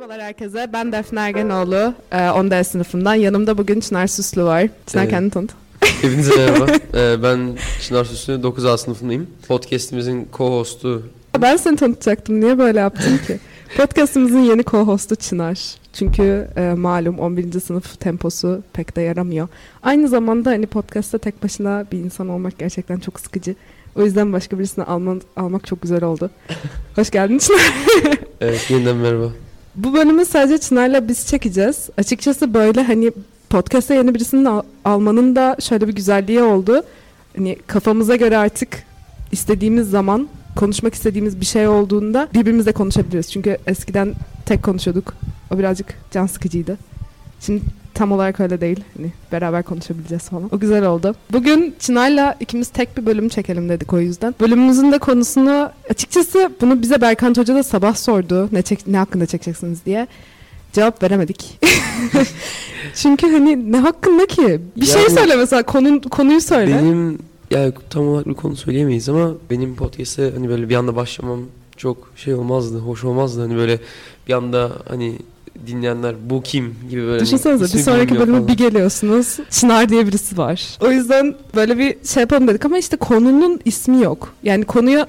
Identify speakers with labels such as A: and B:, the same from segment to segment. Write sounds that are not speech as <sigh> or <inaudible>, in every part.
A: Merhabalar herkese. Ben Defne Ergenoğlu. Ee, 10 sınıfından. Yanımda bugün Çınar Süslü var. Çınar
B: Evet.
A: kendini tanıt.
B: Hepinize <laughs> merhaba. Ee, ben Çınar Süslü, 9A sınıfındayım. Podcast'imizin co-host'u.
A: Ben seni tanıtacaktım. Niye böyle yaptın ki? <laughs> Podcast'ımızın yeni co-hostu Çınar. Çünkü e, malum 11. sınıf temposu pek de yaramıyor. Aynı zamanda hani podcast'ta tek başına bir insan olmak gerçekten çok sıkıcı. O yüzden başka birisini alman, almak çok güzel oldu. <laughs> Hoş geldin Çınar.
B: Evet, yeniden merhaba.
A: Bu bölümü sadece Çınar'la biz çekeceğiz. Açıkçası böyle hani podcast'a yeni birisini al- almanın da şöyle bir güzelliği oldu. Hani kafamıza göre artık istediğimiz zaman konuşmak istediğimiz bir şey olduğunda birbirimizle konuşabiliriz. Çünkü eskiden tek konuşuyorduk. O birazcık can sıkıcıydı. Şimdi tam olarak öyle değil. Hani beraber konuşabileceğiz falan. O güzel oldu. Bugün Çınar'la ikimiz tek bir bölüm çekelim dedik o yüzden. Bölümümüzün de konusunu açıkçası bunu bize Berkant Hoca da sabah sordu. Ne çek ne hakkında çekeceksiniz diye. Cevap veremedik. <laughs> Çünkü hani ne hakkında ki? Bir şey
B: Yani-
A: söyle mesela konu, konuyu söyle.
B: Benim, yani tam olarak bir konu söyleyemeyiz ama benim podcast'e hani böyle bir anda başlamam çok şey olmazdı, hoş olmazdı. Hani böyle bir anda hani dinleyenler bu kim gibi böyle.
A: Düşünsenize bir sonraki bölüme
B: falan.
A: bir geliyorsunuz. Çınar diye birisi var. O yüzden böyle bir şey yapalım dedik ama işte konunun ismi yok. Yani konuyu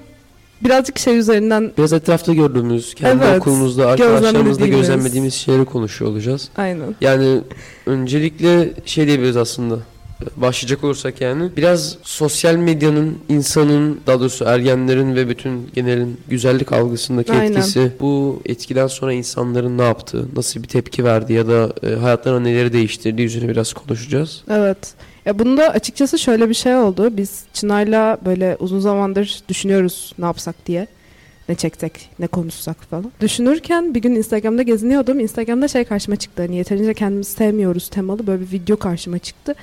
A: birazcık şey üzerinden
B: Biraz etrafta gördüğümüz, kendi
A: Evet,
B: okulumuzda, arkadaşlarımızda
A: gözlemlediğimiz
B: şeyleri konuşuyor olacağız.
A: aynen.
B: Yani öncelikle şey diyebiliriz aslında. Başlayacak olursak yani biraz sosyal medyanın insanın daha doğrusu ergenlerin ve bütün genelin güzellik algısındaki
A: Aynen.
B: etkisi bu etkiden sonra insanların ne yaptığı, nasıl bir tepki verdi ya da e, hayatlarına neleri değiştirdiği üzerine biraz konuşacağız.
A: Evet. Ya bunda açıkçası şöyle bir şey oldu. Biz Çınar'la böyle uzun zamandır düşünüyoruz ne yapsak diye. Ne çeksek, ne konuşsak falan. Düşünürken bir gün Instagram'da geziniyordum. Instagram'da şey karşıma çıktı. Hani yeterince kendimizi sevmiyoruz temalı böyle bir video karşıma çıktı.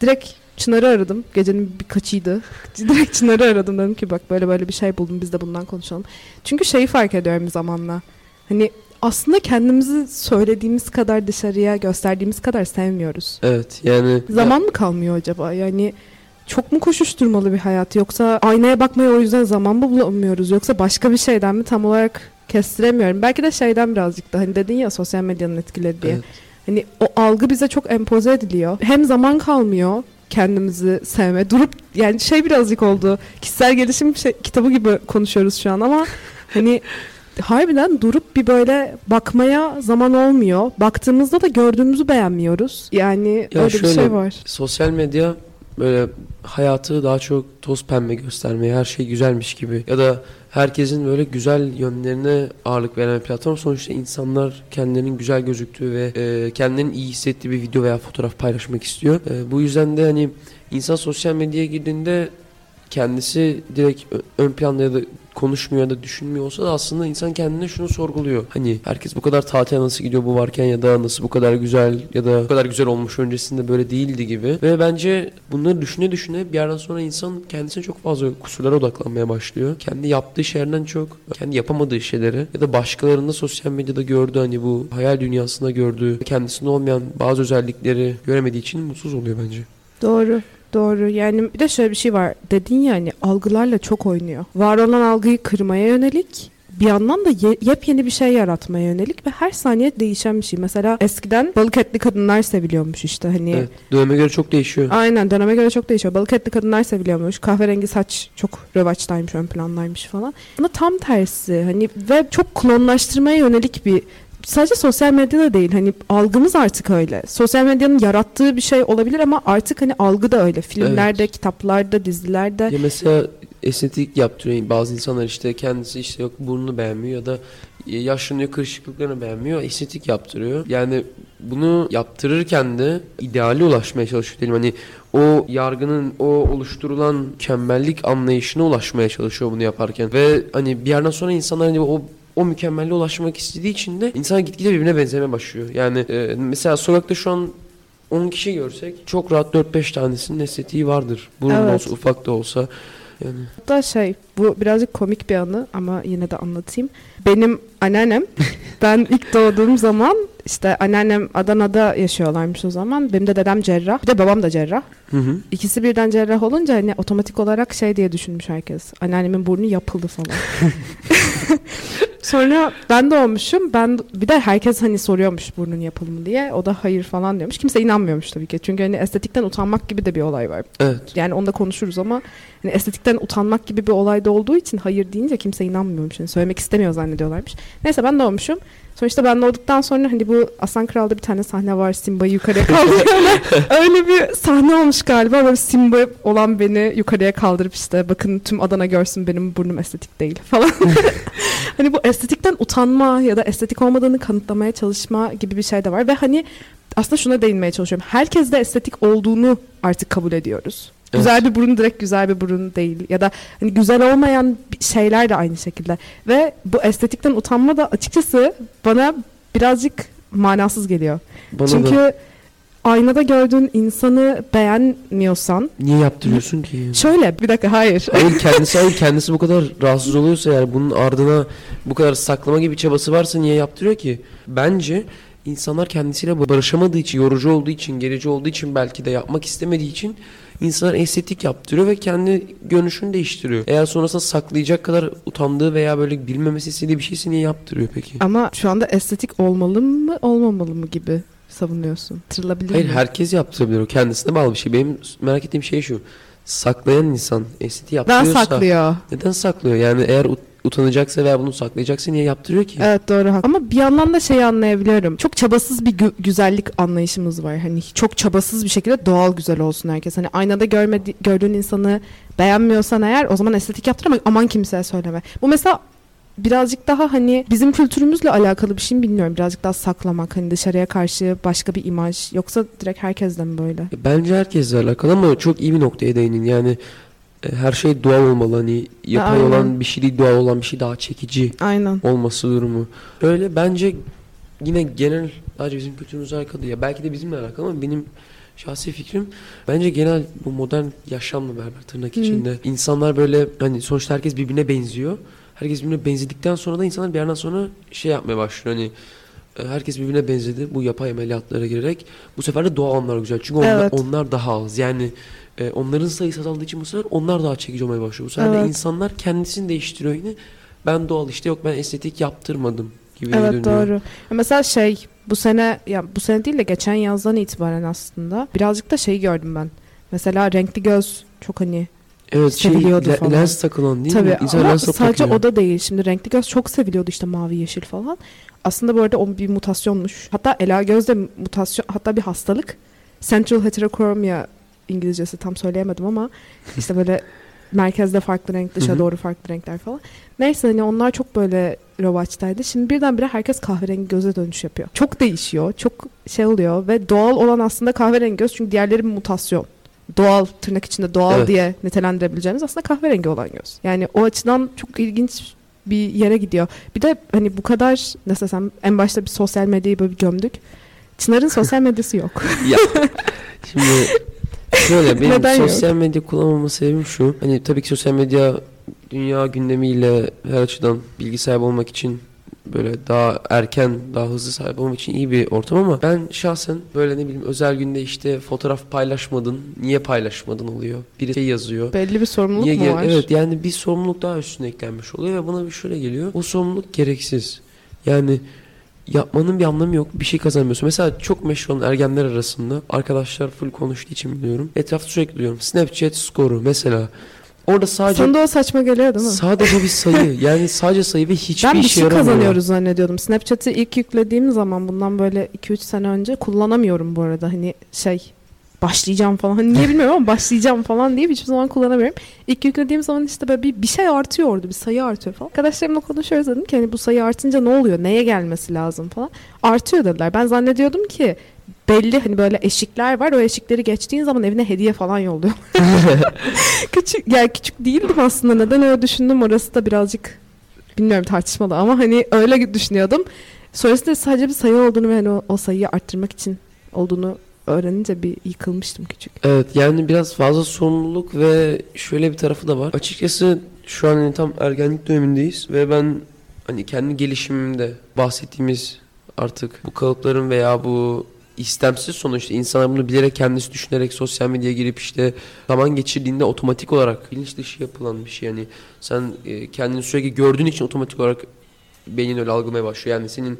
A: Direkt Çınar'ı aradım. Gecenin birkaçıydı. <laughs> Direkt Çınar'ı aradım. Dedim ki bak böyle böyle bir şey buldum. Biz de bundan konuşalım. Çünkü şeyi fark ediyorum zamanla. Hani aslında kendimizi söylediğimiz kadar dışarıya gösterdiğimiz kadar sevmiyoruz.
B: Evet yani
A: Zaman mı kalmıyor acaba? Yani çok mu koşuşturmalı bir hayat yoksa aynaya bakmaya o yüzden zaman mı bulamıyoruz yoksa başka bir şeyden mi tam olarak kestiremiyorum. Belki de şeyden birazcık da hani dedin ya sosyal medyanın etkileri diye.
B: Evet.
A: Hani o algı bize çok empoze ediliyor. Hem zaman kalmıyor kendimizi sevme. Durup yani şey birazcık oldu. Kişisel gelişim şey, kitabı gibi konuşuyoruz şu an ama <laughs> hani harbiden durup bir böyle bakmaya zaman olmuyor. Baktığımızda da gördüğümüzü beğenmiyoruz. Yani
B: Ya
A: öyle bir
B: şöyle,
A: şey var.
B: Sosyal medya böyle hayatı daha çok toz pembe göstermeye, her şey güzelmiş gibi ya da herkesin böyle güzel yönlerine ağırlık veren bir platform. Sonuçta insanlar kendilerinin güzel gözüktüğü ve e, kendilerinin iyi hissettiği bir video veya fotoğraf paylaşmak istiyor. E, bu yüzden de hani insan sosyal medyaya girdiğinde kendisi direkt ön planda ya da konuşmuyor ya da düşünmüyor olsa da aslında insan kendine şunu sorguluyor. Hani herkes bu kadar tatile nasıl gidiyor bu varken ya da nasıl bu kadar güzel ya da bu kadar güzel olmuş öncesinde böyle değildi gibi. Ve bence bunları düşüne düşüne bir yerden sonra insan kendisine çok fazla kusurlara odaklanmaya başlıyor. Kendi yaptığı şeylerden çok kendi yapamadığı şeyleri ya da başkalarında sosyal medyada gördüğü hani bu hayal dünyasında gördüğü kendisinde olmayan bazı özellikleri göremediği için mutsuz oluyor bence.
A: Doğru. Doğru. Yani bir de şöyle bir şey var. Dedin ya hani algılarla çok oynuyor. Var olan algıyı kırmaya yönelik bir yandan da ye- yepyeni bir şey yaratmaya yönelik ve her saniye değişen bir şey. Mesela eskiden balık etli kadınlar seviliyormuş işte hani.
B: Evet. Döneme göre çok değişiyor.
A: Aynen döneme göre çok değişiyor. Balık etli kadınlar seviliyormuş. Kahverengi saç çok rövaçtaymış, ön plandaymış falan. Ama tam tersi hani ve çok klonlaştırmaya yönelik bir sadece sosyal medyada değil hani algımız artık öyle. Sosyal medyanın yarattığı bir şey olabilir ama artık hani algı da öyle. Filmlerde, kitaplarda, dizilerde.
B: Ya mesela estetik yaptırıyor. Bazı insanlar işte kendisi işte yok burnunu beğenmiyor ya da yaşlanıyor kırışıklıklarını beğenmiyor. Estetik yaptırıyor. Yani bunu yaptırırken de ideale ulaşmaya çalışıyor diyelim. Hani o yargının o oluşturulan mükemmellik anlayışına ulaşmaya çalışıyor bunu yaparken. Ve hani bir yerden sonra insanlar hani o o mükemmelliğe ulaşmak istediği için de insan gitgide birbirine benzemeye başlıyor. Yani e, mesela sokakta şu an 10 kişi görsek çok rahat 4-5 tanesinin estetiği vardır. Burun
A: Evet.
B: olsa ufak da olsa. Yani
A: Hatta şey bu birazcık komik bir anı ama yine de anlatayım. Benim anneannem <laughs> ben ilk doğduğum zaman işte anneannem Adana'da yaşıyorlarmış o zaman. Benim de dedem cerrah. Bir de babam da cerrah.
B: Hı hı.
A: İkisi birden cerrah olunca hani otomatik olarak şey diye düşünmüş herkes. Anneannemin burnu yapıldı falan. <laughs> Sonra ben de olmuşum. Ben bir de herkes hani soruyormuş burnun yapılımı diye. O da hayır falan diyormuş. Kimse inanmıyormuş tabii ki. Çünkü hani estetikten utanmak gibi de bir olay var.
B: Evet.
A: Yani onda konuşuruz ama hani estetikten utanmak gibi bir olay da olduğu için hayır deyince kimse inanmıyormuş. Yani söylemek istemiyor zannediyorlarmış. Neyse ben de olmuşum. Sonuçta ben doğduktan sonra hani bu Aslan Kral'da bir tane sahne var. Simba'yı yukarıya kaldırıyorlar. <laughs> Öyle bir sahne olmuş galiba. Böyle Simba olan beni yukarıya kaldırıp işte bakın tüm Adana görsün benim burnum estetik değil falan. <laughs> hani bu estetikten utanma ya da estetik olmadığını kanıtlamaya çalışma gibi bir şey de var. Ve hani aslında şuna değinmeye çalışıyorum. Herkes de estetik olduğunu artık kabul ediyoruz.
B: Evet.
A: Güzel bir burun direkt güzel bir burun değil ya da hani güzel olmayan şeyler de aynı şekilde ve bu estetikten utanma da açıkçası bana birazcık manasız geliyor.
B: Bana
A: Çünkü
B: da
A: aynada gördüğün insanı beğenmiyorsan
B: niye yaptırıyorsun ki?
A: şöyle bir dakika hayır.
B: Hayır kendisi hayır kendisi bu kadar rahatsız oluyorsa yani bunun ardına bu kadar saklama gibi çabası varsa niye yaptırıyor ki? Bence insanlar kendisiyle barışamadığı için, yorucu olduğu için, gerici olduğu için belki de yapmak istemediği için insanlar estetik yaptırıyor ve kendi görünüşünü değiştiriyor. Eğer sonrasında saklayacak kadar utandığı veya böyle bilmemesi istediği bir şeyse niye yaptırıyor peki?
A: Ama şu anda estetik olmalı mı olmamalı mı gibi savunuyorsun. Tırılabilir
B: Hayır
A: mi?
B: herkes yaptırabilir o kendisine bağlı bir şey. Benim merak ettiğim şey şu. Saklayan insan estetiği yaptırıyorsa
A: saklıyor.
B: neden saklıyor? Yani eğer ut- utanacaksa veya bunu saklayacaksa niye yaptırıyor ki?
A: Evet doğru. haklı. Ama bir yandan da şeyi anlayabiliyorum. Çok çabasız bir gü- güzellik anlayışımız var. Hani çok çabasız bir şekilde doğal güzel olsun herkes. Hani aynada görmedi gördüğün insanı beğenmiyorsan eğer o zaman estetik yaptır ama aman kimseye söyleme. Bu mesela birazcık daha hani bizim kültürümüzle alakalı bir şey mi bilmiyorum. Birazcık daha saklamak hani dışarıya karşı başka bir imaj yoksa direkt herkesle mi böyle?
B: Bence herkesle alakalı ama çok iyi bir noktaya değinin. Yani her şey doğal olmalı. Hani yapay
A: Aynen.
B: olan bir şey değil, doğal olan bir şey daha çekici
A: Aynen.
B: olması durumu. Öyle bence yine genel sadece bizim kültürümüzle alakalı ya belki de bizimle alakalı ama benim şahsi fikrim bence genel bu modern yaşamla beraber tırnak
A: Hı.
B: içinde insanlar böyle hani sonuçta herkes birbirine benziyor. Herkes birbirine benzedikten sonra da insanlar bir yerden sonra şey yapmaya başlıyor hani e, herkes birbirine benzedi bu yapay ameliyatlara girerek bu sefer de doğal olanlar güzel çünkü onlar,
A: Evet.
B: onlar daha az yani e, onların sayısı azaldığı için bu sefer onlar daha çekici olmaya başlıyor bu sefer de
A: Evet.
B: insanlar kendisini değiştiriyor yine ben doğal işte yok ben estetik yaptırmadım gibi
A: Evet
B: dönüyor.
A: doğru. Ya Mesela şey bu sene ya bu sene değil de geçen yazdan itibaren aslında birazcık da şey gördüm ben. Mesela renkli göz çok hani
B: Evet şey
A: Seviliyordu
B: le-
A: falan.
B: lens takılan değil
A: tabii
B: mi? İnsan
A: ama
B: lens takıyor.
A: sadece o da değil. Şimdi renkli göz çok seviliyordu işte mavi yeşil falan. Aslında bu arada o bir mutasyonmuş. Hatta ela göz de mutasyon hatta bir hastalık. Central heterochromia İngilizcesi tam söyleyemedim ama işte böyle merkezde farklı renk dışa doğru farklı renkler falan. Neyse hani onlar çok böyle revaçtaydı. Şimdi birdenbire herkes kahverengi göze dönüş yapıyor. Çok değişiyor. Çok şey oluyor ve doğal olan aslında kahverengi göz çünkü diğerleri bir mutasyon. Doğal tırnak içinde doğal
B: Evet.
A: diye nitelendirebileceğimiz aslında kahverengi olan göz. Yani o açıdan çok ilginç bir yere gidiyor. Bir de hani bu kadar nasıl desem en başta bir sosyal medyayı böyle bir gömdük. Çınar'ın sosyal medyası yok.
B: ya <laughs> şimdi şöyle benim
A: Neden yok?
B: sosyal medya kullanmama sebebim şu. Hani tabii ki sosyal medya dünya gündemiyle her açıdan bilgi sahibi olmak için böyle daha erken, daha hızlı sahip olmak için iyi bir ortam ama ben şahsen böyle ne bileyim özel günde işte fotoğraf paylaşmadın, niye paylaşmadın oluyor. Biri şey yazıyor.
A: Belli bir sorumluluk
B: Niye
A: mu var?
B: Evet yani bir sorumluluk daha üstüne eklenmiş oluyor ve bana bir şöyle geliyor. O sorumluluk gereksiz. Yani yapmanın bir anlamı yok. Bir şey kazanmıyorsun. Mesela çok meşhur olan ergenler arasında arkadaşlar full konuştuğu için biliyorum. Etrafta sürekli duyuyorum. Snapchat skoru mesela. Orada sadece
A: Sana da o saçma geliyor değil mi?
B: sadece bir sayı. <laughs> Yani sadece sayı ve hiçbir
A: ben bir şey
B: yaramıyor.
A: kazanıyoruz zannediyordum. Snapchat'i ilk yüklediğim zaman bundan böyle 2-3 sene önce kullanamıyorum bu arada. Hani şey başlayacağım falan. Hani niye <laughs> bilmiyorum ama başlayacağım falan diye hiçbir zaman kullanamıyorum. İlk yüklediğim zaman işte böyle bir, bir şey artıyordu. Bir sayı artıyor falan. Arkadaşlarımla konuşuyoruz dedim ki hani bu sayı artınca ne oluyor? Neye gelmesi lazım falan. Artıyor dediler. Ben zannediyordum ki belli hani böyle eşikler var. O eşikleri geçtiğin zaman evine hediye falan yolluyor. <laughs> <laughs> küçük yani küçük değildim aslında. Neden öyle düşündüm orası da birazcık bilmiyorum tartışmalı ama hani öyle düşünüyordum. Sonrasında sadece bir sayı olduğunu ve hani o, o sayıyı arttırmak için olduğunu öğrenince bir yıkılmıştım küçük.
B: Evet yani biraz fazla sorumluluk ve şöyle bir tarafı da var. Açıkçası şu an hani tam ergenlik dönemindeyiz ve ben hani kendi gelişimimde bahsettiğimiz artık bu kalıpların veya bu istemsiz sonuçta insanlar bunu bilerek kendisi düşünerek sosyal medyaya girip işte zaman geçirdiğinde otomatik olarak bilinç dışı yapılan bir şey yani sen e, kendini sürekli gördüğün için otomatik olarak beynin öyle algılamaya başlıyor. Yani senin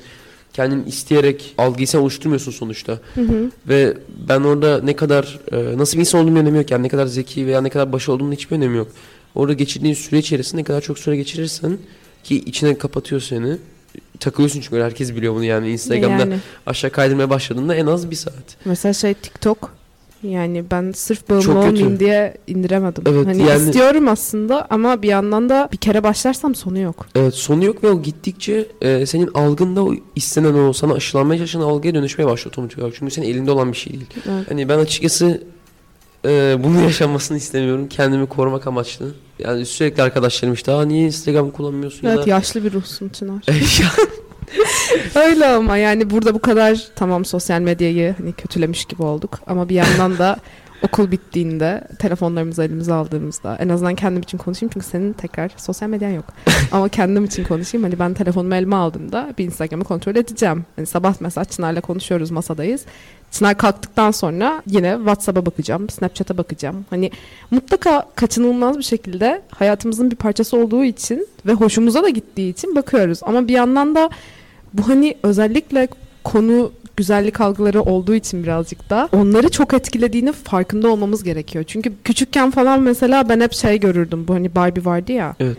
B: kendin isteyerek algıyı sen oluşturmuyorsun sonuçta.
A: Hı hı.
B: Ve ben orada ne kadar e, nasıl bir insan olduğumun önemi yok. Yani ne kadar zeki veya ne kadar başarılı olduğumun hiçbir önemi yok. Orada geçirdiğin süre içerisinde ne kadar çok süre geçirirsen ki içine kapatıyor seni. Takılıyorsun çünkü herkes biliyor bunu yani Instagram'da
A: Yani.
B: aşağı kaydırmaya başladığında en az bir saat.
A: Mesela şey TikTok yani ben sırf bağımlı
B: Çok kötü.
A: olmayayım diye indiremedim.
B: Evet,
A: hani
B: yani-
A: istiyorum aslında ama bir yandan da bir kere başlarsam sonu yok.
B: Evet sonu yok ve o gittikçe e, senin algında o istenen o sana aşılanmaya çalışan algıya dönüşmeye başlıyor otomatik olarak. Çünkü senin elinde olan bir şey değil.
A: Evet.
B: Hani ben açıkçası e, bunun yaşanmasını istemiyorum. Kendimi korumak amaçlı. Yani sürekli arkadaşlarım işte niye Instagram kullanmıyorsun
A: Evet
B: ya da
A: yaşlı bir ruhsun Çınar. <laughs> <laughs> Öyle ama yani burada bu kadar tamam sosyal medyayı hani kötülemiş gibi olduk ama bir yandan da <laughs> okul bittiğinde telefonlarımızı elimize aldığımızda en azından kendim için konuşayım çünkü senin tekrar sosyal medyan yok. <laughs> ama kendim için konuşayım. Hani ben telefonumu elime aldığımda bir Instagram'ı kontrol edeceğim. Hani sabah mesela Çınar'la konuşuyoruz masadayız. Çınar kalktıktan sonra yine WhatsApp'a bakacağım, Snapchat'a bakacağım. Hani mutlaka kaçınılmaz bir şekilde hayatımızın bir parçası olduğu için ve hoşumuza da gittiği için bakıyoruz. Ama bir yandan da bu hani özellikle konu güzellik algıları olduğu için birazcık da onları çok etkilediğini farkında olmamız gerekiyor. Çünkü küçükken falan mesela ben hep şey görürdüm. Bu hani Barbie vardı ya.
B: evet.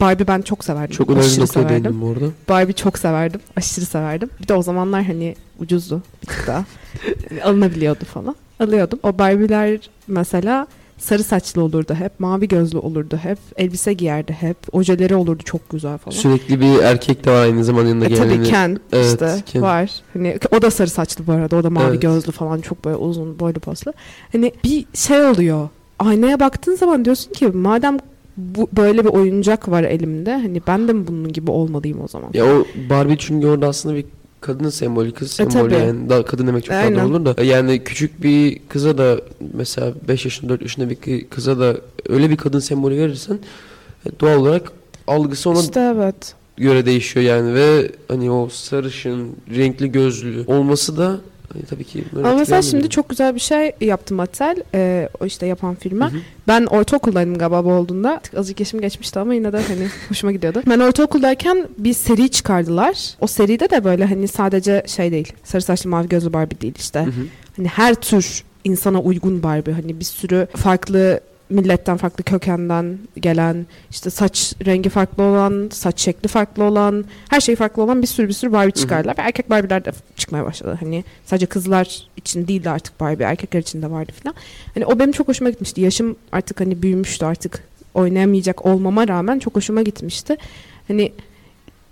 A: Barbie ben çok severdim.
B: Çok önemli noktaya değindim bu arada.
A: Barbie çok severdim. Aşırı severdim. Bir de o zamanlar hani ucuzdu bir tık daha. <laughs> Alınabiliyordu falan. Alıyordum. O Barbie'ler mesela sarı saçlı olurdu hep. Mavi gözlü olurdu hep. Elbise giyerdi hep. Ojeleri olurdu çok güzel falan.
B: Sürekli bir erkek de var aynı zamanda yanında
A: E
B: gelen.
A: tabii Ken
B: Evet,
A: işte
B: Ken.
A: var. Hani o da sarı saçlı bu arada. O da mavi
B: Evet.
A: gözlü falan çok böyle uzun boylu poslu. Hani bir şey oluyor. Aynaya baktığın zaman diyorsun ki madem bu böyle bir oyuncak var elimde hani ben de mi bunun gibi olmalıyım o zaman?
B: Ya o Barbie çünkü orada aslında bir kadın sembolü, kız
A: E,
B: sembolü
A: tabii.
B: yani. Daha kadın demek çok
A: Aynen.
B: fazla olur da. Yani küçük bir kıza da mesela 5 yaşında 4 yaşında bir kı- kıza da öyle bir kadın sembolü verirsen e, doğal olarak algısı ona
A: İşte evet.
B: göre değişiyor yani ve hani o sarışın, renkli gözlü olması da hani tabii ki bunları
A: Ama mesela şimdi çok güzel bir şey yaptı Mattel. Ee, o işte yapan firma.
B: Hı hı.
A: Ben ortaokuldaydım galiba bu olduğunda. Azıcık yaşım geçmişti ama yine de hani <laughs> hoşuma gidiyordu. Ben ortaokuldayken bir seri çıkardılar. O seride de böyle hani sadece şey değil. Sarı saçlı mavi gözlü Barbie değil işte.
B: Hı hı.
A: Hani her tür insana uygun Barbie. Hani bir sürü farklı milletten farklı kökenden gelen işte saç rengi farklı olan saç şekli farklı olan her şey farklı olan bir sürü bir sürü Barbie çıkardılar ve erkek Barbie'ler de çıkmaya başladı. Hani sadece kızlar için değildi artık Barbie erkekler için de vardı falan. Hani o benim çok hoşuma gitmişti. Yaşım artık hani büyümüştü artık oynayamayacak olmama rağmen çok hoşuma gitmişti. Hani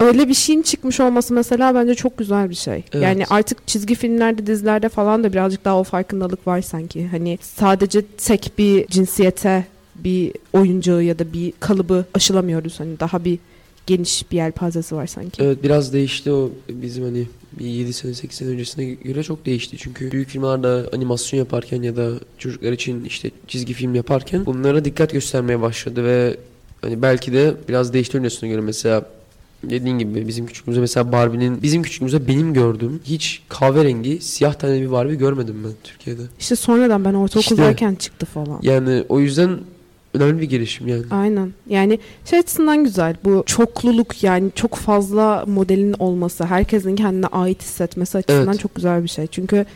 A: öyle bir şeyin çıkmış olması mesela bence çok güzel bir şey.
B: Evet.
A: Yani artık çizgi filmlerde, dizilerde falan da birazcık daha o farkındalık var sanki. Hani sadece tek bir cinsiyete bir oyuncağı ya da bir kalıbı aşılamıyoruz. Hani daha bir geniş bir yelpazesi var sanki.
B: Evet biraz değişti o bizim hani bir 7 sene 8 sene öncesine göre çok değişti. Çünkü büyük firmalarda animasyon yaparken ya da çocuklar için işte çizgi film yaparken bunlara dikkat göstermeye başladı ve hani belki de biraz değişti öncesine göre mesela dediğin gibi bizim küçüklüğümüzde mesela Barbie'nin bizim küçüklüğümüzde benim gördüğüm hiç kahverengi siyah tane bir Barbie görmedim ben Türkiye'de.
A: İşte sonradan ben ortaokuldayken çıktı falan.
B: Yani o yüzden önemli bir gelişim yani.
A: Aynen. Yani şey açısından güzel. Bu çokluluk yani çok fazla modelin olması, herkesin kendine ait hissetmesi açısından
B: Evet.
A: çok güzel bir şey. Çünkü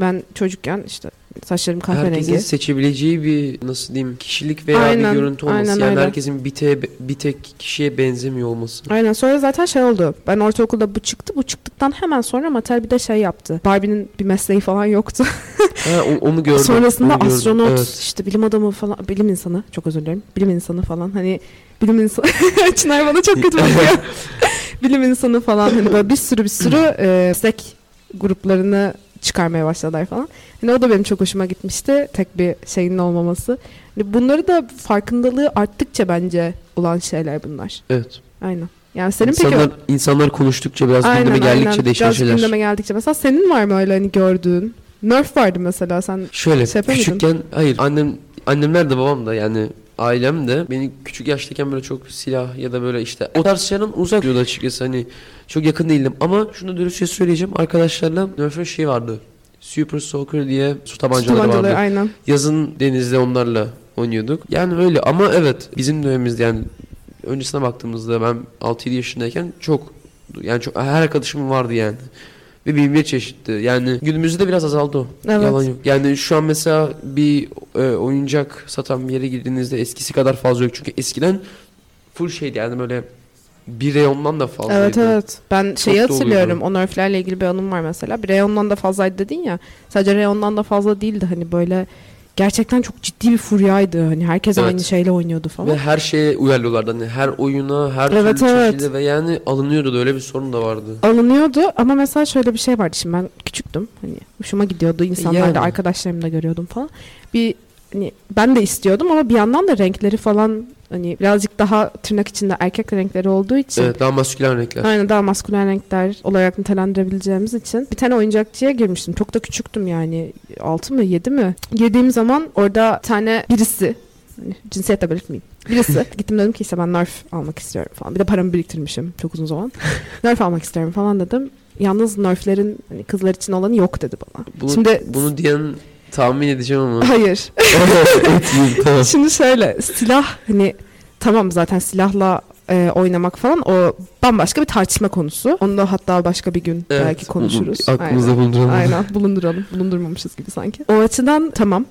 A: ben çocukken işte saçlarım kahverengi.
B: Herkesin seçebileceği bir nasıl diyeyim kişilik veya
A: Aynen,
B: bir görüntü olması.
A: aynen
B: yani
A: öyle.
B: herkesin bir, te, bir tek kişiye benzemiyor olması.
A: Aynen sonra zaten şey oldu. Ben ortaokulda bu çıktı. Bu çıktıktan hemen sonra Mattel bir de şey yaptı. Barbie'nin bir mesleği falan yoktu.
B: Ha, onu gördüm.
A: Sonrasında
B: onu gördüm.
A: astronot,
B: Evet.
A: işte bilim adamı falan, bilim insanı çok özür dilerim. Bilim insanı falan hani bilim insanı. <laughs> Çınar bana çok kötü bakıyor. <laughs> bilim insanı falan hani böyle bir sürü bir sürü e, meslek gruplarını çıkarmaya başladılar falan. Hani o da benim çok hoşuma gitmişti. Tek bir şeyinin olmaması. Hani bunları da farkındalığı arttıkça bence olan şeyler bunlar.
B: Evet.
A: Aynen. Yani senin
B: insanlar,
A: peki
B: insanlar konuştukça biraz
A: Aynen,
B: gündeme geldikçe
A: aynen.
B: değişen
A: Biraz
B: şeyler.
A: gündeme geldikçe. Mesela senin var mı öyle hani gördüğün? Nerf vardı mesela sen.
B: Şöyle
A: Şey
B: küçükken hayır annem annemler de babam da yani ailem de beni küçük yaştayken böyle çok silah ya da böyle işte o tarz şeylerden uzak diyordu açıkçası hani çok yakın değildim ama şunu dürüstçe söyleyeceğim arkadaşlarla Nerf'ün şey vardı Super Soaker diye su tabancaları,
A: Tabancaları
B: vardı.
A: aynen.
B: Yazın denizde onlarla oynuyorduk. Yani öyle ama evet bizim dönemimizde yani öncesine baktığımızda ben 6-7 yaşındayken çok Yani çok her arkadaşım vardı yani. Ve bin bir çeşitti. Yani günümüzde de biraz azaldı o.
A: Evet.
B: Yalan yok. Yani şu an mesela bir e, oyuncak satan bir yere girdiğinizde eskisi kadar fazla yok. Çünkü eskiden full şeydi yani böyle bir reyondan da fazlaydı.
A: Evet evet. Ben şeyi
B: doluydu.
A: hatırlıyorum. O nerflerle ilgili bir anım var mesela. Bir reyondan da fazlaydı dedin ya. Sadece reyondan da fazla değildi. Hani böyle gerçekten çok ciddi bir furyaydı. Hani herkes
B: Evet.
A: aynı şeyle oynuyordu falan.
B: Ve her şeye uyarlıyorlardı. Hani her oyuna, her
A: Evet,
B: türlü
A: evet.
B: çeşide ve yani alınıyordu da öyle bir sorun da vardı.
A: alınıyordu ama mesela şöyle bir şey vardı. Şimdi ben küçüktüm. Hani hoşuma gidiyordu. İnsanlar da
B: Yani.
A: arkadaşlarımı da görüyordum falan. Bir hani ben de istiyordum ama bir yandan da renkleri falan hani birazcık daha tırnak içinde erkek renkleri olduğu için
B: Evet daha maskülen renkler.
A: Aynen daha maskülen renkler olarak nitelendirebileceğimiz için bir tane oyuncakçıya girmiştim. Çok da küçüktüm yani 6 mı 7 mi? Girdiğim zaman orada tane birisi hani cinsiyet de belirtmeyeyim. Birisi <laughs> gittim dedim ki işte ben Nerf almak istiyorum falan. Bir de paramı biriktirmişim çok uzun zaman. <laughs> Nerf almak istiyorum falan dedim. Yalnız Nerf'lerin hani kızlar için olanı yok dedi bana.
B: Bunu,
A: Şimdi-
B: bunu diyen tahmin edeceğim ama.
A: Hayır. <laughs> <laughs>
B: Tamam.
A: Şimdi şöyle silah hani tamam zaten silahla e, oynamak falan o bambaşka bir tartışma konusu. Onu da hatta başka bir gün
B: Evet,
A: belki konuşuruz.
B: bu- Aklımızda
A: Aynen.
B: bulunduralım.
A: Aynen bulunduralım. Bulundurmamışız gibi sanki. O açıdan tamam.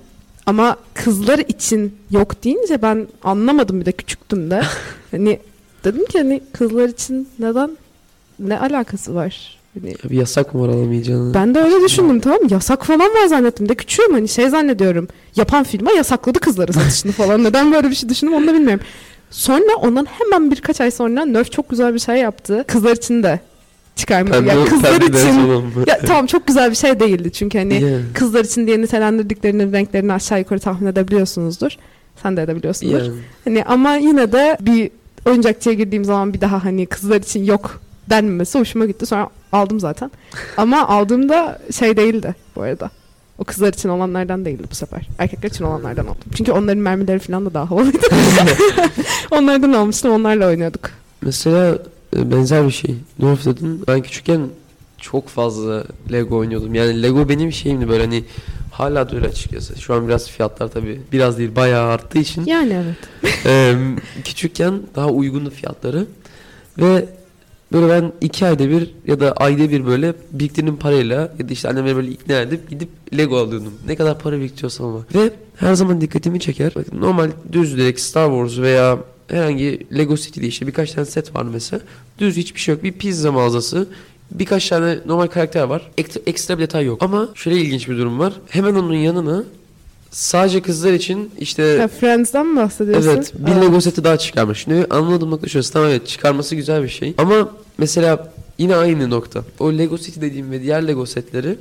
A: Ama kızlar için yok deyince ben anlamadım bir de küçüktüm de. <laughs> hani dedim ki hani kızlar için neden ne alakası var? Hani
B: Bir yasak mı var alamayacağını?
A: ben de öyle düşündüm tamam mı? Yasak falan var zannettim. De küçüğüm hani şey zannediyorum. Yapan firma yasakladı kızları satışını falan. <laughs> Neden böyle bir şey düşündüm onu da bilmiyorum. Sonra ondan hemen birkaç ay sonra Nerf çok güzel bir şey yaptı. Kızlar için de çıkarma.
B: Pembe,
A: ya kızlar için. Ya tamam çok güzel bir şey değildi çünkü hani
B: Yani,
A: kızlar için diye nitelendirdiklerinin renklerini aşağı yukarı tahmin edebiliyorsunuzdur. Sen de edebiliyorsundur.
B: yani.
A: Hani ama yine de bir oyuncakçıya girdiğim zaman bir daha hani kızlar için yok denmemesi hoşuma gitti. Sonra aldım zaten. Ama aldığımda şey değildi bu arada. O kızlar için olanlardan değildi bu sefer. Erkekler için olanlardan aldım. Çünkü onların mermileri falan da daha havalıydı. <laughs> Onlardan almıştım onlarla oynuyorduk.
B: Mesela e, benzer bir şey. Nerf dedin. Ben küçükken çok fazla Lego oynuyordum. Yani Lego benim şeyimdi böyle hani hala da öyle açıkçası. Şu an biraz fiyatlar tabii biraz değil bayağı arttığı için.
A: Yani evet.
B: Eee, küçükken daha uygundu fiyatları. Ve böyle ben iki ayda bir ya da ayda bir böyle biriktirdiğim parayla ya da işte annemi böyle ikna edip gidip Lego alıyordum. Ne kadar para biriktiriyorsam ama. Ve her zaman dikkatimi çeker. Bakın normal düz direkt Star Wars veya herhangi Lego City'de işte birkaç tane set var mesela. Düz hiçbir şey yok. Bir pizza mağazası. Birkaç tane normal karakter var. Ekstra, ekstra bir detay yok. Ama şöyle ilginç bir durum var. Hemen onun yanına sadece kızlar için işte
A: Ya Friends'den mi bahsediyorsun?
B: Evet bir
A: Aa.
B: Lego seti daha çıkarmış. Şimdi anladığım nokta şurası. Tamam evet çıkarması güzel bir şey. Ama mesela yine aynı nokta. O Lego seti dediğim ve diğer Lego setleri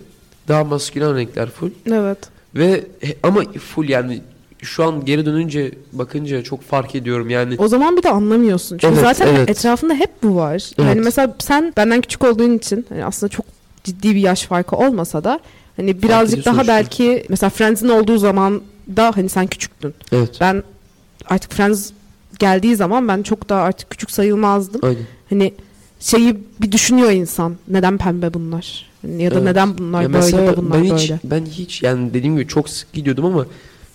B: daha maskülen renkler full.
A: Evet.
B: Ve ama full yani şu an geri dönünce bakınca çok fark ediyorum yani.
A: O zaman bir de anlamıyorsun. Çünkü
B: Evet,
A: zaten
B: evet.
A: etrafında hep bu var. Yani
B: Evet.
A: mesela sen benden küçük olduğun için hani aslında çok ciddi bir yaş farkı olmasa da hani birazcık daha belki mesela Friends'in olduğu zaman da hani sen küçüktün.
B: Evet.
A: Ben artık Friends geldiği zaman ben çok daha artık küçük sayılmazdım.
B: Aynen.
A: Hani şeyi bir düşünüyor insan. Neden pembe bunlar? Hani ya da
B: Evet.
A: neden bunlar
B: Ya
A: böyle da bunlar
B: ben hiç
A: böyle.
B: ben hiç yani dediğim gibi çok sık gidiyordum ama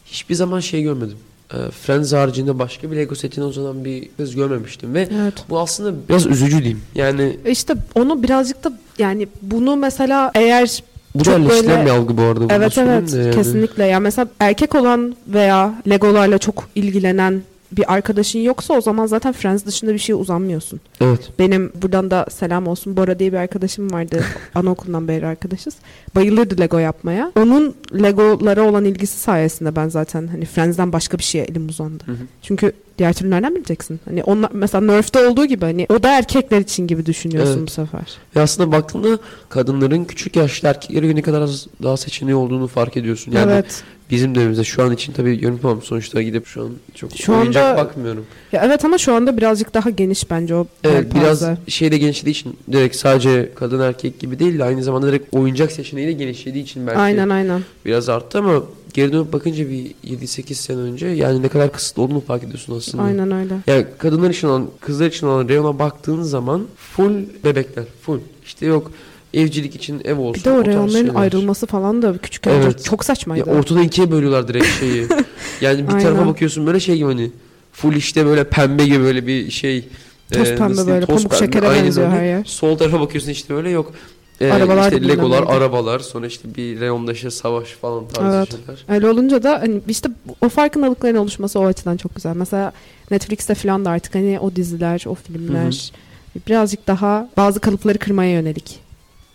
B: hiçbir zaman şey görmedim. Ee, Friends haricinde başka bir Lego setine uzanan bir kız görmemiştim ve
A: Evet.
B: bu aslında biraz üzücü diyeyim. Yani
A: İşte onu birazcık da yani bunu mesela eğer
B: bu
A: Çok
B: da
A: böyle-
B: bir algı bu arada. bunu
A: Evet evet
B: yani.
A: kesinlikle. Ya mesela erkek olan veya Legolarla çok ilgilenen bir arkadaşın yoksa o zaman zaten Friends dışında bir şeye uzanmıyorsun.
B: Evet.
A: Benim buradan da selam olsun Bora diye bir arkadaşım vardı. <laughs> Anaokulundan beri arkadaşız. Bayılırdı Lego yapmaya. Onun Legolara olan ilgisi sayesinde ben zaten hani Friends'den başka bir şeye elim uzandı.
B: Hı hı.
A: Çünkü diğer türlü nereden bileceksin? Hani onlar mesela Nerf'te olduğu gibi hani o da erkekler için gibi düşünüyorsun
B: Evet.
A: bu sefer.
B: Ve aslında baktığında kadınların küçük yaşlı erkeklere göre ne kadar az daha seçeneği olduğunu fark ediyorsun. Yani
A: evet.
B: bizim dönemimizde şu an için tabii yönetmem sonuçta gidip şu an çok
A: Şu
B: oyuncak
A: anda-
B: bakmıyorum.
A: Ya evet ama şu anda birazcık daha geniş bence o
B: Evet biraz
A: yelpaze.
B: şeyde genişlediği için direkt sadece kadın erkek gibi değil de aynı zamanda direkt oyuncak seçeneği de genişlediği için belki
A: Aynen aynen.
B: biraz arttı ama geri dönüp bakınca bir 7-8 sene önce yani ne kadar kısıtlı olduğunu fark ediyorsun aslında.
A: Aynen öyle.
B: Yani kadınlar için olan, kızlar için olan reyona baktığın zaman full bebekler, full. İşte yok evcilik için ev olsun.
A: Bir de
B: o
A: reyonların ayrılması falan da küçük
B: Evet.
A: çok
B: Ya
A: saçmaydı.
B: ortadan ikiye bölüyorlar direkt şeyi. <laughs> yani bir tarafa
A: Aynen.
B: bakıyorsun böyle şey gibi hani full işte böyle pembe gibi böyle bir şey
A: Toz
B: Ee,
A: pembe
B: nasıl
A: böyle
B: diyeyim, toz
A: pamuk
B: pembe,
A: şekere benziyor her yer.
B: Sol tarafa bakıyorsun işte böyle yok. Ee,
A: Arabalar
B: işte Legolar, arabalar, sonra işte bir reyonda işte savaş falan tarzı
A: Evet.
B: şeyler.
A: Öyle olunca da hani işte o farkındalıkların oluşması o açıdan çok güzel. Mesela Netflix'te falan da artık hani o diziler, o filmler birazcık daha bazı kalıpları kırmaya yönelik.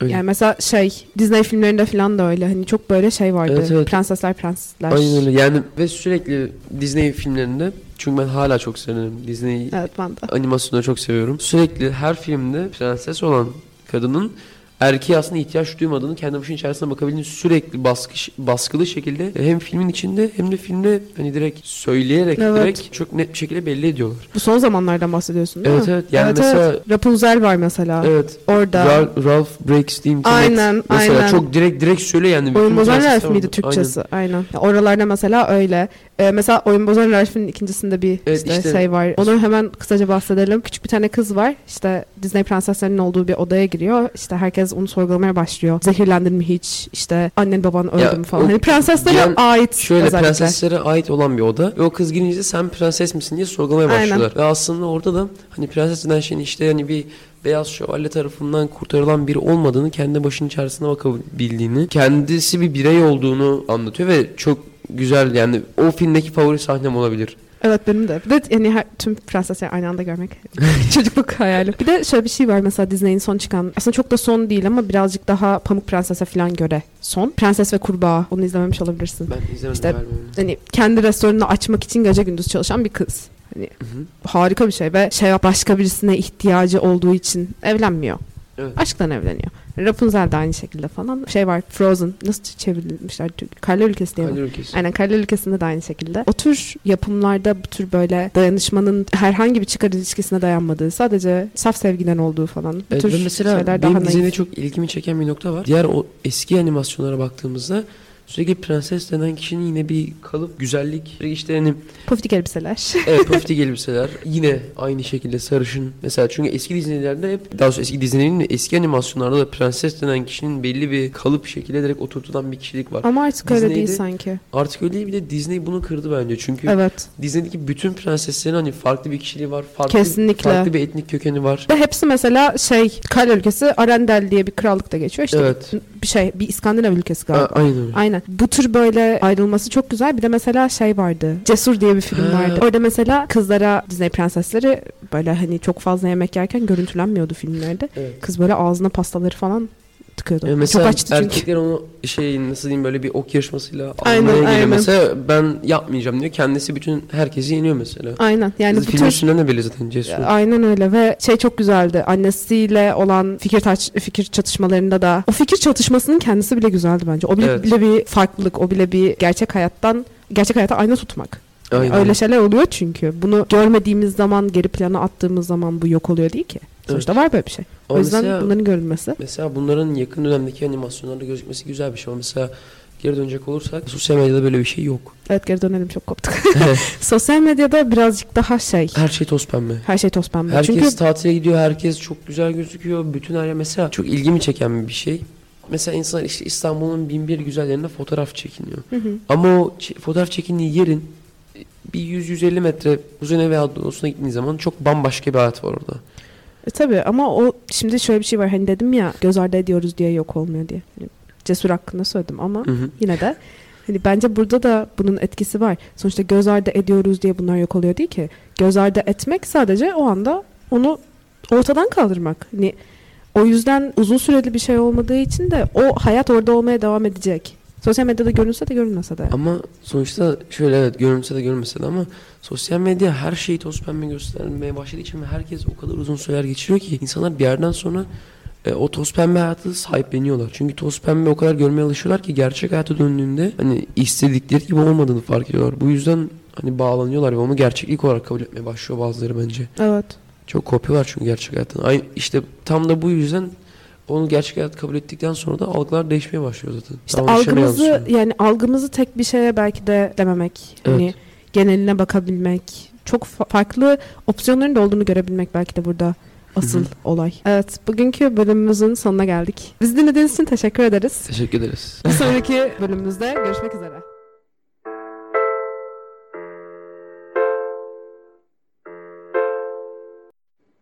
B: Öyle.
A: Yani mesela şey Disney filmlerinde falan da öyle. Hani çok böyle şey vardı.
B: Evet, evet.
A: Prensesler, prensesler.
B: Aynen öyle. Yani ve sürekli Disney filmlerinde çünkü ben hala çok severim Disney
A: Evet ben de.
B: animasyonları çok seviyorum. Sürekli her filmde prenses olan kadının erkeğe aslında ihtiyaç duymadığını kendi başının içerisine bakabildiğini sürekli baskı, baskılı şekilde hem filmin içinde hem de filmde hani direkt söyleyerek
A: Evet.
B: direkt çok net bir şekilde belli ediyorlar.
A: Bu son zamanlardan bahsediyorsun değil
B: Evet
A: mi?
B: evet. Yani
A: evet,
B: mesela
A: evet. Rapunzel var mesela.
B: evet
A: Orada.
B: Ralph, Ralph Breaks the Internet.
A: Aynen,
B: Mesela
A: aynen.
B: çok direkt direkt söyle yani.
A: Oyun Bozan Ralph miydi. Türkçesi? Aynen. Ya Oralarda mesela öyle. Ee, mesela Oyun Bozan Ralph'in ikincisinde bir
B: Evet,
A: işte,
B: işte-
A: şey var. Onu hemen kısaca bahsedelim. Küçük bir tane kız var. İşte Disney prenseslerinin olduğu bir odaya giriyor. İşte herkes onu sorgulamaya başlıyor. Zehirlendin mi hiç? İşte annen baban öldü
B: Ya,
A: mü falan.
B: o
A: Hani prenseslere
B: giren-
A: ait
B: Şöyle
A: özellikler.
B: prenseslere ait olan bir oda ve o kız girince sen prenses misin diye sorgulamaya
A: Aynen.
B: başlıyorlar. Ve aslında orada da hani prenses denen şeyin işte hani bir beyaz şövalye tarafından kurtarılan biri olmadığını kendi başının içerisine bakabildiğini kendisi bir birey olduğunu anlatıyor ve çok güzel yani o filmdeki favori sahnem olabilir.
A: Evet benim de. Bir de yani her, tüm prensesleri aynı anda görmek <laughs> çocukluk hayali. Bir de şöyle bir şey var mesela Disney'in son çıkan aslında çok da son değil ama birazcık daha Pamuk Prenses'e falan göre son. Prenses ve Kurbağa. Onu izlememiş olabilirsin.
B: Ben izlemedim
A: İşte-. Hani kendi restoranını açmak için gece gündüz çalışan bir kız. Hani
B: Hı hı.
A: harika bir şey ve şey başka birisine ihtiyacı olduğu için evlenmiyor.
B: Evet.
A: Aşktan evleniyor. Rapunzel de aynı şekilde falan. Şey var Frozen. Nasıl çevrilmişler? Karlar ülkesi diye?
B: Hayır ülkesi.
A: Aynen Karlar ülkesinde de aynı şekilde. O tür yapımlarda bu tür böyle dayanışmanın herhangi bir çıkar ilişkisine dayanmadığı, sadece saf sevgiden olduğu falan. Bu
B: Evet,
A: tür
B: mesela
A: şeyler daha
B: benim
A: naif.
B: çok ilgimi çeken bir nokta var. Diğer o eski animasyonlara baktığımızda sürekli prenses denen kişinin yine bir kalıp güzellik işte hani
A: Poftik elbiseler. <laughs>
B: Evet poftik elbiseler yine aynı şekilde sarışın. Mesela çünkü eski dizilerde hep daha doğrusu eski dizilerin eski animasyonlarda da prenses denen kişinin belli bir kalıp şekilde direkt oturtulan bir kişilik var.
A: Ama artık öyle değil
B: Disney'de-
A: sanki.
B: Artık öyle değil bir de Disney bunu kırdı bence. Çünkü
A: Evet.
B: Disney'deki bütün prenseslerin hani farklı bir kişiliği var. Farklı,
A: Kesinlikle.
B: Farklı bir etnik kökeni var.
A: Ve hepsi mesela şey Karlar ülkesi Arendel diye bir krallıkta geçiyor. İşte
B: Evet.
A: bir şey bir İskandinav ülkesi
B: A-
A: galiba.
B: aynen öyle.
A: Aynen. Bu tür böyle ayrılması çok güzel. Bir de mesela şey vardı. Cesur diye bir film
B: Ha.
A: vardı. Orada mesela kızlara Disney prensesleri böyle hani çok fazla yemek yerken görüntülenmiyordu filmlerde.
B: Evet.
A: Kız böyle ağzına pastaları falan tıkıyordu.
B: Ee, mesela
A: çok açtı çünkü.
B: erkekler onu şey nasıl diyeyim böyle bir ok yarışmasıyla
A: Aynen,
B: almaya
A: aynen.
B: mesela ben yapmayacağım diyor kendisi bütün herkesi yeniyor mesela.
A: Aynen. Yani
B: Dizi
A: bu
B: film
A: tür
B: üstünden de belli zaten cesur.
A: Aynen öyle ve şey çok güzeldi. Annesiyle olan fikir taç, fikir çatışmalarında da o fikir çatışmasının kendisi bile güzeldi bence. O bile,
B: Evet.
A: bile bir farklılık, o bile bir gerçek hayattan gerçek hayata ayna tutmak.
B: Aynen.
A: öyle şeyler oluyor çünkü. Bunu görmediğimiz zaman, geri plana attığımız zaman bu yok oluyor değil ki. Sonuçta var böyle bir şey. O
B: Ama
A: yüzden
B: mesela,
A: bunların görülmesi.
B: mesela bunların yakın dönemdeki animasyonlarda gözükmesi güzel bir şey ama mesela geri dönecek olursak sosyal medyada böyle bir şey yok.
A: Evet geri dönelim çok koptuk. <laughs> <laughs> Sosyal medyada birazcık daha şey.
B: Her şey toz pembe.
A: Her şey toz pembe.
B: Herkes
A: Çünkü
B: tatile gidiyor, herkes çok güzel gözüküyor. Bütün her yer mesela çok ilgimi çeken bir şey. Mesela insan işte İstanbul'un bin bir güzellerinde fotoğraf çekiniyor.
A: Hı hı.
B: Ama o fotoğraf çekindiği yerin bir 100-150 metre uzun veya doğusuna gittiğin zaman çok bambaşka bir hayat var orada.
A: E, tabii ama o şimdi şöyle bir şey var. Hani dedim ya göz ardı ediyoruz diye yok olmuyor diye. Hani cesur hakkında söyledim ama
B: Hı hı.
A: yine de hani bence burada da bunun etkisi var. Sonuçta göz ardı ediyoruz diye bunlar yok oluyor değil ki. Göz ardı etmek sadece o anda onu ortadan kaldırmak. Hani o yüzden uzun süreli bir şey olmadığı için de o hayat orada olmaya devam edecek. Sosyal medyada görünse de görünmese de.
B: Ama sonuçta şöyle evet görünse de görünmese de ama sosyal medya her şeyi toz pembe göstermeye başladığı için ve herkes o kadar uzun süreler geçiriyor ki insanlar bir yerden sonra e, o toz pembe hayatı sahipleniyorlar. Çünkü toz pembe o kadar görmeye alışıyorlar ki gerçek hayata döndüğünde hani istedikleri gibi olmadığını fark ediyorlar. Bu yüzden hani bağlanıyorlar ve onu gerçeklik olarak kabul etmeye başlıyor bazıları bence.
A: Evet.
B: Çok kopyalar çünkü gerçek hayattan. Aynı işte tam da bu yüzden onu gerçek hayat kabul ettikten sonra da algılar değişmeye başlıyor zaten.
A: İşte
B: Davranışlarına
A: algımızı yani algımızı tek bir şeye belki de dememek. Hani
B: Evet.
A: geneline bakabilmek. Çok fa- farklı opsiyonların da olduğunu görebilmek belki de burada asıl
B: Hı hı.
A: olay. Evet, bugünkü bölümümüzün sonuna geldik. Bizi dinlediğiniz için teşekkür ederiz.
B: Teşekkür ederiz.
A: Bir sonraki bölümümüzde görüşmek üzere.